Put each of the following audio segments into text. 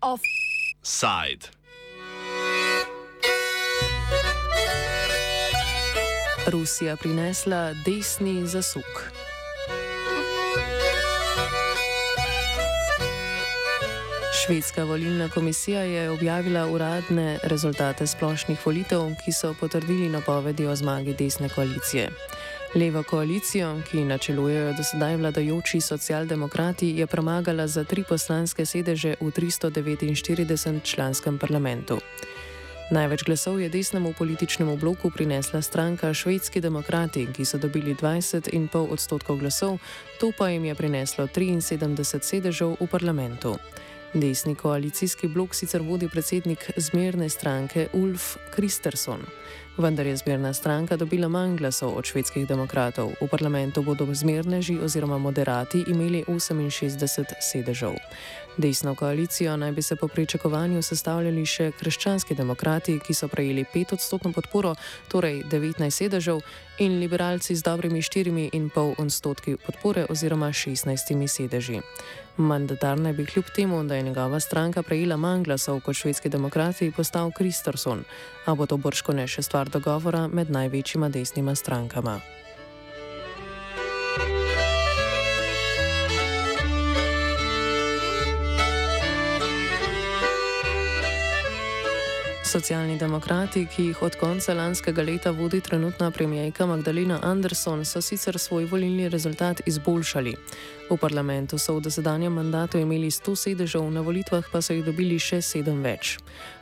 Offside. Rusija prinesla desni zasuk. Švedska volilna komisija je objavila uradne rezultate splošnih volitev, ki so potrdili napovedi o zmagi desne koalicije. Levo koalicijo, ki načelujejo do sedaj vladajoči socialdemokrati, je premagala za tri poslanske sedeže v 349 članskem parlamentu. Največ glasov je desnemu političnemu bloku prinesla stranka Švedski demokrati, ki so dobili 20,5 odstotkov glasov, to pa jim je prineslo 73 sedežev v parlamentu. Desni koalicijski blok sicer vodi predsednik zmerne stranke Ulf Kristersson, vendar je zmerna stranka dobila manj glasov od švedskih demokratov. V parlamentu bodo zmerneži oziroma moderati imeli 68 sedežev. Desno koalicijo naj bi se po pričakovanju sestavljali še krščanski demokrati, ki so prejeli 5 odstotno podporo, torej 19 sedežev, in liberalci z dobrimi 4,5 odstotki podpore oziroma 16 sedeži. Mandatar naj bi kljub temu, da je njegova stranka prejela manj glasov kot švedski demokrati, postal Kristorsson, a bo to brško ne še stvar dogovora med največjima desnima strankama. Socialni demokrati, ki jih od konca lanskega leta vodi trenutna premijejka Magdalena Anderson, so sicer svoj volilni rezultat izboljšali. V parlamentu so v dosedanjem mandatu imeli 100 sedežev, na volitvah pa so jih dobili še 7 več.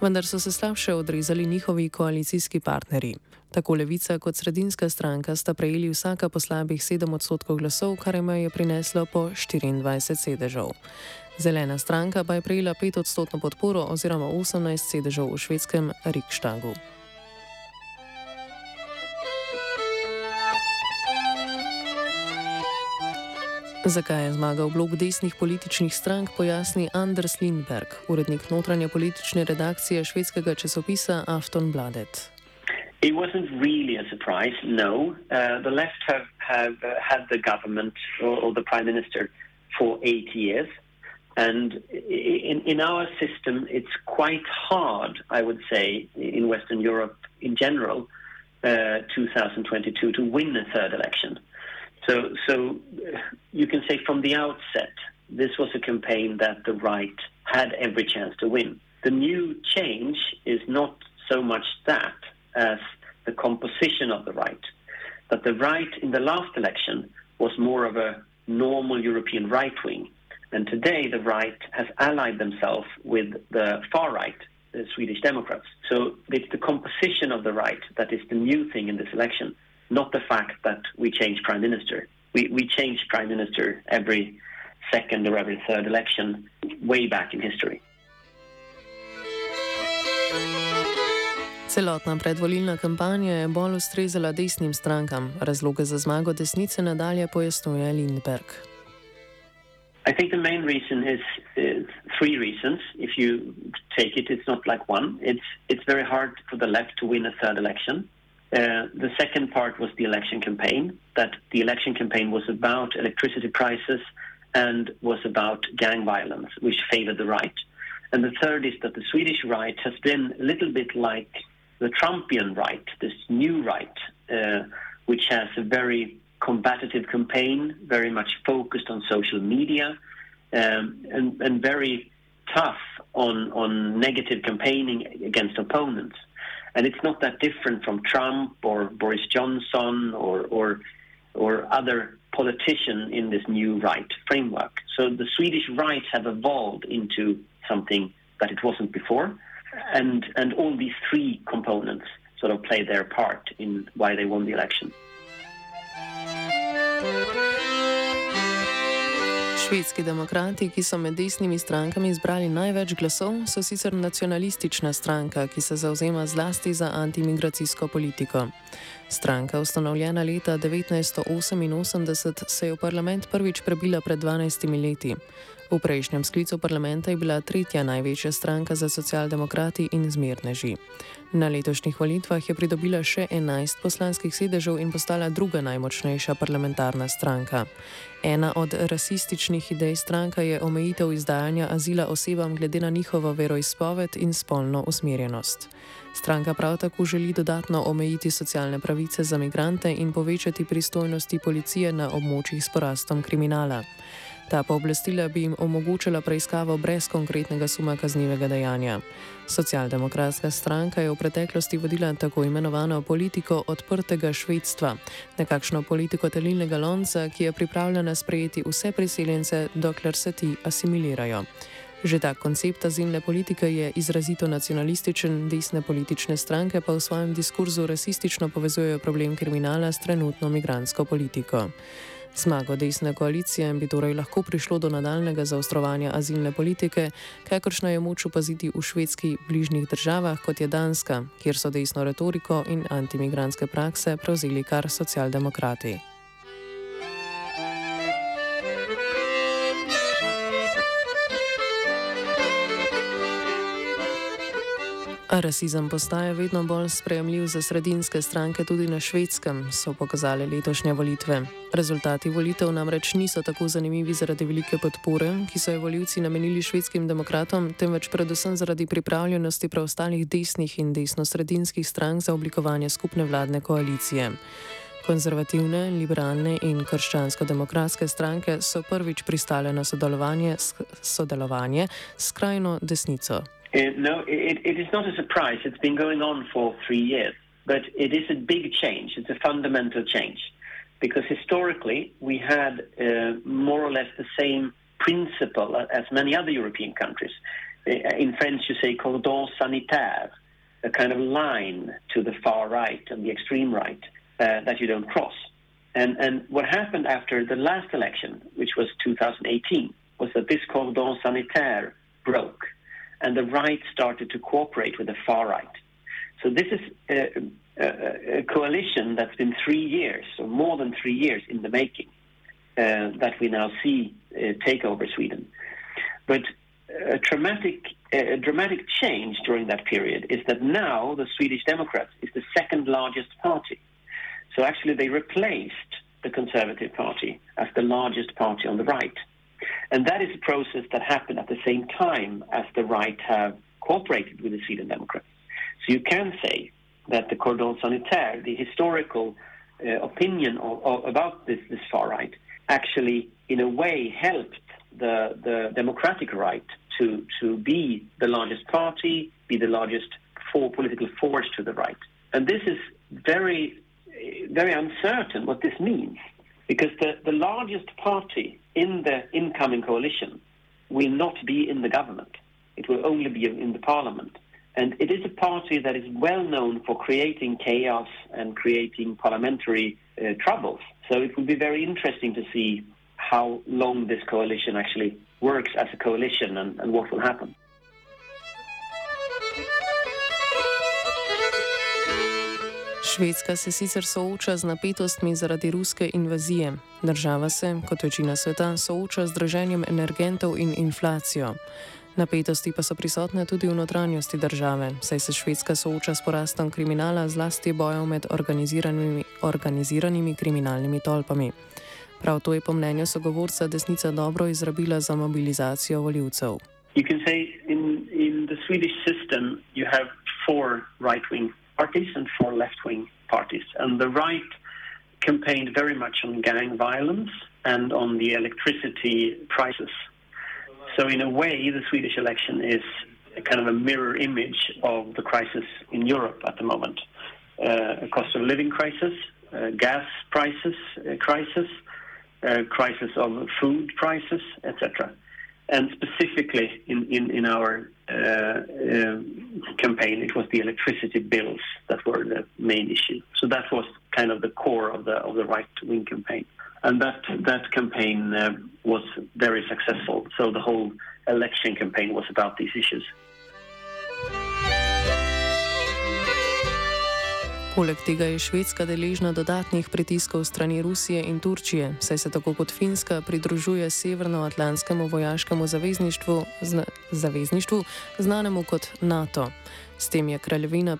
Vendar so se slabše odrezali njihovi koalicijski partnerji. Tako levica kot sredinska stranka sta prejeli vsaka po slabih 7 odstotkov glasov, kar jim je prineslo po 24 sedežev. Zelena stranka pa je prejela 5 odstotno podporo oziroma 18 sedežev v švedskem Rikštagu. Zakaj je zmagal blok desnih političnih strank, pojasni Anders Lindberg, urednik notranje politične redakcije švedskega časopisa Aftonbladet. It wasn't really a surprise, no. Uh, the left have, have uh, had the government or, or the prime minister for eight years. And in, in our system, it's quite hard, I would say, in Western Europe in general, uh, 2022 to win a third election. So, so you can say from the outset, this was a campaign that the right had every chance to win. The new change is not so much that as the composition of the right. That the right in the last election was more of a normal European right wing and today, the right has allied themselves with the far right, the Swedish Democrats. So it's the composition of the right that is the new thing in this election, not the fact that we change prime minister. We, we change prime minister every second or every third election way back in history. Celotna predvolilna kampanja je bolj ustrezala desnim strankam. Razloge za zmago desnice nadalje pojasnjuje Lindberg. I think the main reason is, is, three reasons. If you take it, it's not like one. It's it's very hard for the left to win a third election. Uh, the second part was the election campaign. That the election campaign was about electricity prices and was about gang violence, which favored the right. And the third is that the Swedish right has been a little bit like the Trumpian right, this new right, uh, which has a very combative campaign, very much focused on social media, um, and, and very tough on, on negative campaigning against opponents. And it's not that different from Trump or Boris Johnson or, or, or other politicians in this new right framework. So the Swedish right have evolved into something that it wasn't before. And, and all these three components sort of play their part in why they won the election. Švedski demokrati, ki so med desnimi strankami zbrali največ glasov, so sicer nacionalistična stranka, ki se zauzema zlasti za antimigracijsko politiko. Stranka, ustanovljena leta 1988, se je v parlament prvič prebila pred 12 leti. V prejšnjem sklicu parlamenta je bila tretja največja stranka za socialdemokrati in zmerneži. Na letošnjih volitvah je pridobila še 11 poslanskih sedežev in postala druga najmočnejša parlamentarna stranka. Ena od rasističnih idej stranka je omejitev izdajanja azila osebam glede na njihovo veroizpoved in spolno usmerjenost. Stranka prav tako želi dodatno omejiti socialne pravice za migrante in povečati pristojnosti policije na območjih s porastom kriminala. Ta pooblastila bi jim omogočila preiskavo brez konkretnega suma kaznivega dejanja. Socialdemokratska stranka je v preteklosti vodila tako imenovano politiko odprtega švedstva, nekakšno politiko telilnega lonca, ki je pripravljena sprejeti vse priseljence, dokler se ti asimilirajo. Že ta koncept azilne politike je izrazito nacionalističen, desne politične stranke pa v svojem diskurzu rasistično povezujejo problem kriminala s trenutno migransko politiko. Zmago desne koalicije bi torej lahko prišlo do nadaljnega zaostrovanja azilne politike, kakršno je moč opaziti v švedskih bližnjih državah, kot je Danska, kjer so desno retoriko in antimigranske prakse prevzeli kar socialdemokrati. Rasizem postaje vedno bolj sprejemljiv za sredinske stranke tudi na švedskem, so pokazali letošnje volitve. Rezultati volitev namreč niso tako zanimivi zaradi velike podpore, ki so jo voljivci namenili švedskim demokratom, temveč predvsem zaradi pripravljenosti preostalih desnih in desno-sredinskih strank za oblikovanje skupne vladne koalicije. Konzervativne, liberalne in krščansko-demokratske stranke so prvič pristale na sodelovanje s skrajno desnico. Uh, no, it, it is not a surprise. It's been going on for three years. But it is a big change. It's a fundamental change. Because historically, we had uh, more or less the same principle as many other European countries. Uh, in French, you say cordon sanitaire, a kind of line to the far right and the extreme right uh, that you don't cross. And, and what happened after the last election, which was 2018, was that this cordon sanitaire broke and the right started to cooperate with the far right. So this is a, a, a coalition that's been three years, or more than three years in the making, uh, that we now see uh, take over Sweden. But a a dramatic change during that period is that now the Swedish Democrats is the second largest party. So actually, they replaced the Conservative Party as the largest party on the right. And that is a process that happened at the same time as the right have cooperated with the Sweden Democrats. So you can say that the cordon sanitaire, the historical uh, opinion of, of, about this, this far right, actually, in a way, helped the, the democratic right to, to be the largest party, be the largest for political force to the right. And this is very, very uncertain what this means, because the, the largest party in the incoming coalition will not be in the government. It will only be in the parliament. And it is a party that is well known for creating chaos and creating parliamentary uh, troubles. So it will be very interesting to see how long this coalition actually works as a coalition and, and what will happen. Švedska se sicer sooča z napetostmi zaradi ruske invazije. Država se, kot večina sveta, sooča z draženjem energentov in inflacijo. Napetosti pa so prisotne tudi v notranjosti države, saj se Švedska sooča s porastom kriminala, zlasti bojev med organiziranimi, organiziranimi kriminalnimi tolpami. Prav to je po mnenju sogovorca desnica dobro izrabila za mobilizacijo voljivcev. In, in parties and four left wing parties. And the right campaigned very much on gang violence and on the electricity prices. So, in a way, the Swedish election is kind of a mirror image of the crisis in Europe at the moment uh, a cost of living crisis, uh, gas prices uh, crisis, uh, crisis of food prices, etc and specifically in, our uh, uh, campaign, it was the electricity bills that were the main issue. So that was kind of the core of the of the right wing campaign, and that that campaign uh, was very successful. So the whole election campaign was about these issues. Poleg tega je Švedska deležna dodatnih pritiskov strani Rusije in Turčije, saj se tako kot Finska pridružuje Severnoatlantskemu vojaškemu zavezništvu, zna, zavezništvu, znanemu kot NATO. S tem je kraljevina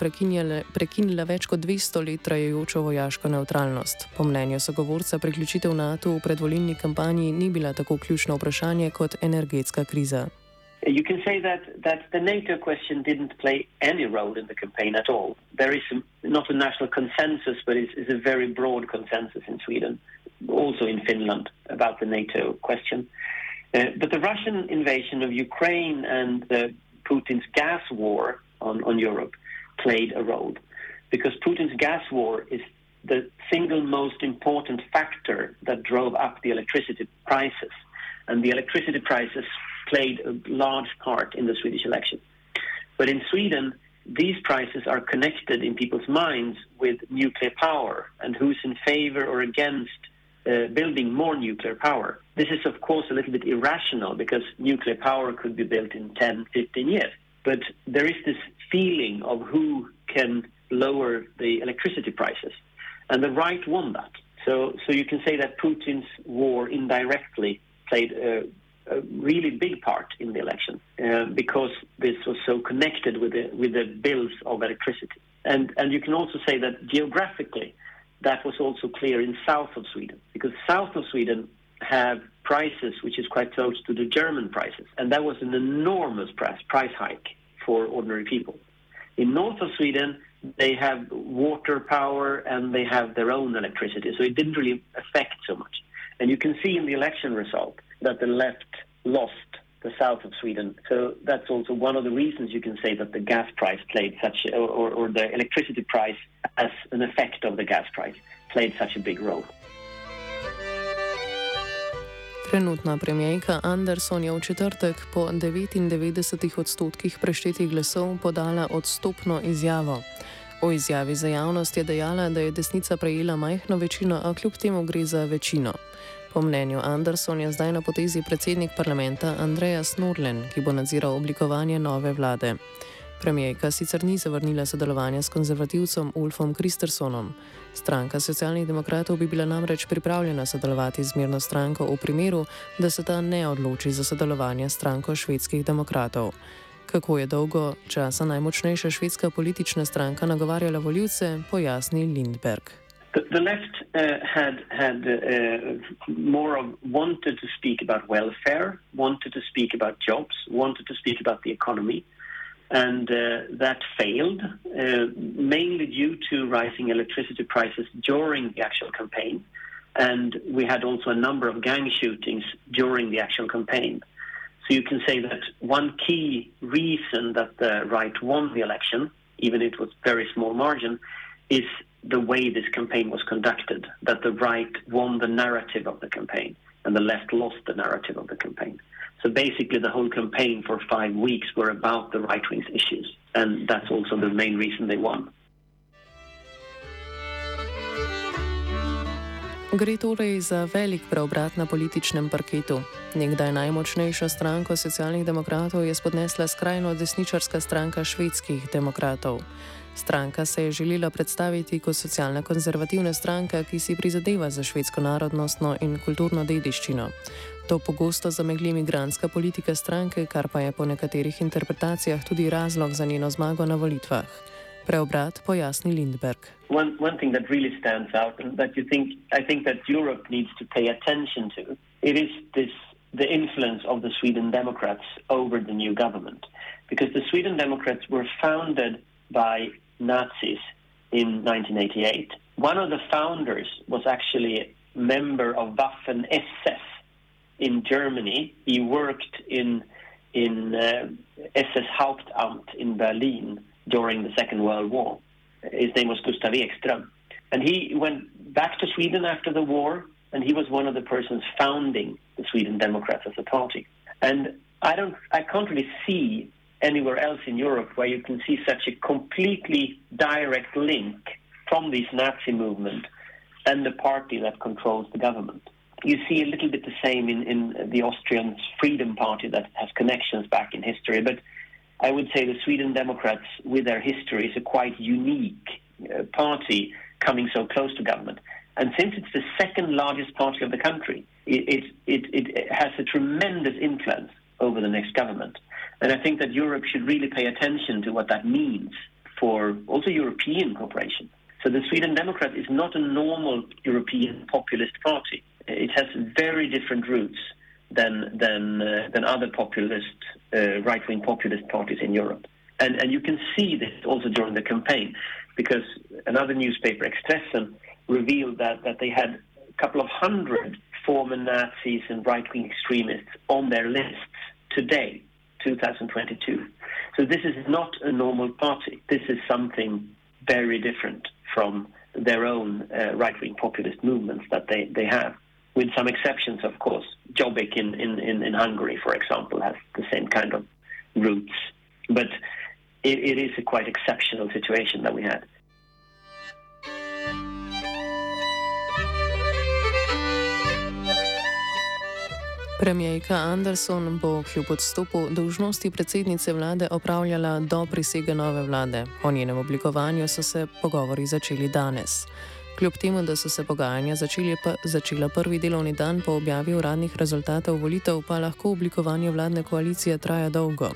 prekinila več kot 200 let trajajočo vojaško neutralnost. Po mnenju sogovorca, priključitev NATO v predvolilni kampanji ni bila tako ključno vprašanje kot energetska kriza. You can say that, that the NATO question didn't play any role in the campaign at all. There is not a national consensus, but it's, it's, a very broad consensus in Sweden, also in Finland, about the NATO question. Uh, but the Russian invasion of Ukraine and uh, Putin's gas war on, on Europe played a role. Because Putin's gas war is the single most important factor that drove up the electricity prices. And the electricity prices played a large part in the Swedish election. But in Sweden, these prices are connected in people's minds with nuclear power and who's in favor or against uh, building more nuclear power. This is, of course, a little bit irrational because nuclear power could be built in 10, 15 years. But there is this feeling of who can lower the electricity prices. And the right won that. So, so you can say that Putin's war indirectly played a a really big part in the election uh, because this was so connected with the with the bills of electricity. And and you can also say that geographically, that was also clear in south of Sweden because south of Sweden have prices which is quite close to the German prices, and that was an enormous price price hike for ordinary people. In north of Sweden, they have water power and they have their own electricity, so it didn't really affect so much. And you can see in the election result that the left lost the south of Sweden. So that's also one of the reasons you can say that the gas price played such, or, or, the electricity price as an effect of the gas price played such a big role. Trenutna premijejka Anderson je v četrtek po 99 odstotkih preštetih glasov podala odstopno izjavo. O izjavi za javnost je dejala, da je desnica prejela majhno večino, a kljub temu gre za večino. Po mnenju Anderson je zdaj na potezi predsednik parlamenta Andreja Snurlen, ki bo nadziral oblikovanje nove vlade. Premijejka sicer ni zavrnila sodelovanja s konzervativcem Ulfom Kristersonom. Stranka socialnih demokratov bi bila namreč pripravljena sodelovati z mirno stranko v primeru, da se ta ne odloči za sodelovanje s stranko švedskih demokratov. Kako je dolgo časa najmočnejša švedska politična stranka nagovarjala voljivce, pojasni Lindberg. The, left uh, had had uh, more of wanted to speak about welfare, wanted to speak about jobs, wanted to speak about the economy, and uh, that failed uh, mainly due to rising electricity prices during the actual campaign, and we had also a number of gang shootings during the actual campaign. So you can say that one key reason that the right won the election, even if it was very small margin, is the way this campaign was conducted, that the right won the narrative of the campaign and the left lost the narrative of the campaign. So basically, the whole campaign for five weeks were about the right wing's issues, and that's also the main reason they won. Gre torej za velik preobrat na političnem parketu. Nekdaj najmočnejšo stranko socialnih demokratov je spodnesla skrajno desničarska stranka švedskih demokratov. Stranka se je želela predstaviti kot socialna konzervativna stranka, ki si prizadeva za švedsko narodnostno in kulturno dediščino. To pogosto zamegli imigranska politika stranke, kar pa je po nekaterih interpretacijah tudi razlog za njeno zmago na volitvah. Preobrat pojasni Lindberg. One, one thing that really stands out and that you think I think that Europe needs to pay attention to it is this the influence of the Sweden Democrats over the new government because the Sweden Democrats were founded by Nazis in 1988. One of the founders was actually a member of Waffen SS in Germany. He worked in in uh, SS Hauptamt in Berlin during the Second World War. His name was Gustav Ekström. And he went back to Sweden after the war, and he was one of the persons founding the Sweden Democrats as a party. And I don't, I can't really see anywhere else in Europe where you can see such a completely direct link from this Nazi movement and the party that controls the government. You see a little bit the same in, in the Austrian Freedom Party that has connections back in history, but I would say the Sweden Democrats, with their history, is a quite unique uh, party coming so close to government. And since it's the second largest party of the country, it, it, it, it has a tremendous influence over the next government. And I think that Europe should really pay attention to what that means for also European cooperation. So the Sweden Democrat is not a normal European populist party. It has very different roots than than uh, than other populist uh, right wing populist parties in Europe. And and you can see this also during the campaign, because another newspaper, Expressen, revealed that that they had a couple of hundred former Nazis and right wing extremists on their lists today, 2022. So this is not a normal party. This is something very different from their own uh, right wing populist movements that they, they have. With some exceptions, of course. Jobbik in, in, in, Hungary, for example, has the same kind of roots. But it, it is a quite exceptional situation that we had. Premijejka Anderson bo kljub odstopu dolžnosti predsednice vlade opravljala do prisege nove vlade. O njenem oblikovanju so se pogovori začeli danes. Kljub temu, da so se pogajanja začeli pa, začela prvi delovni dan po objavi uradnih rezultatov volitev, pa lahko oblikovanje vladne koalicije traja dolgo.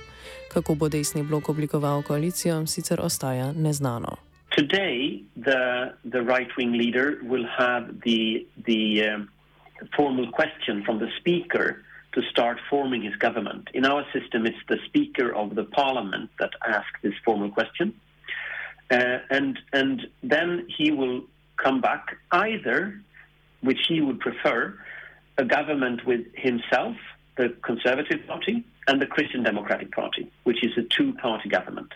Kako bo desni blok oblikoval koalicijo, sicer ostaja neznano. Today, the, the right-wing leader will have the, the um, formal question from the speaker to start forming his government. In our system, it's the speaker of the parliament that asks this formal question. Uh, and, and then he will come back either, which he would prefer, a government with himself, the Conservative Party, and the Christian Democratic Party, which is a two party government.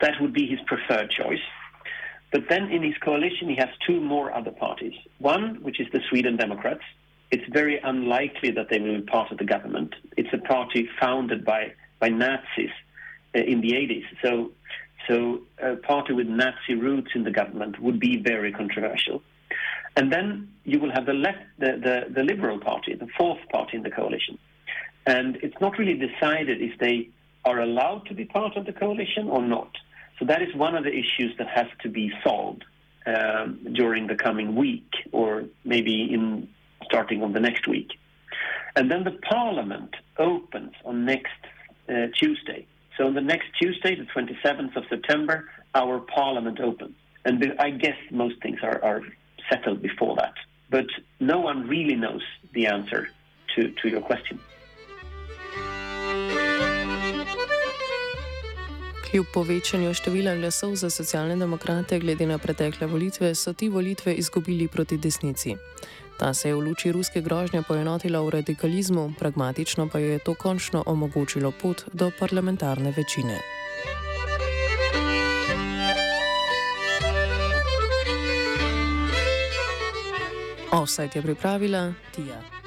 That would be his preferred choice. But then in his coalition, he has two more other parties. One, which is the Sweden Democrats. It's very unlikely that they will be part of the government. It's a party founded by, by Nazis uh, in the 80s. So, so a party with Nazi roots in the government would be very controversial. And then you will have the, left, the, the, the Liberal Party, the fourth party in the coalition. And it's not really decided if they are allowed to be part of the coalition or not. So that is one of the issues that has to be solved um, during the coming week, or maybe in starting on the next week. And then the Parliament opens on next uh, Tuesday. So on the next Tuesday, the 27th of September, our Parliament opens. And I guess most things are, are settled before that. But no one really knows the answer to, to your question. Kljub povečanju števila glasov za socialne demokrate glede na pretekle volitve, so ti volitve izgubili proti desnici. Ta se je v luči ruske grožnje poenotila v radikalizmu, pragmatično pa je to končno omogočilo pot do parlamentarne večine. Offset je pripravila Tija.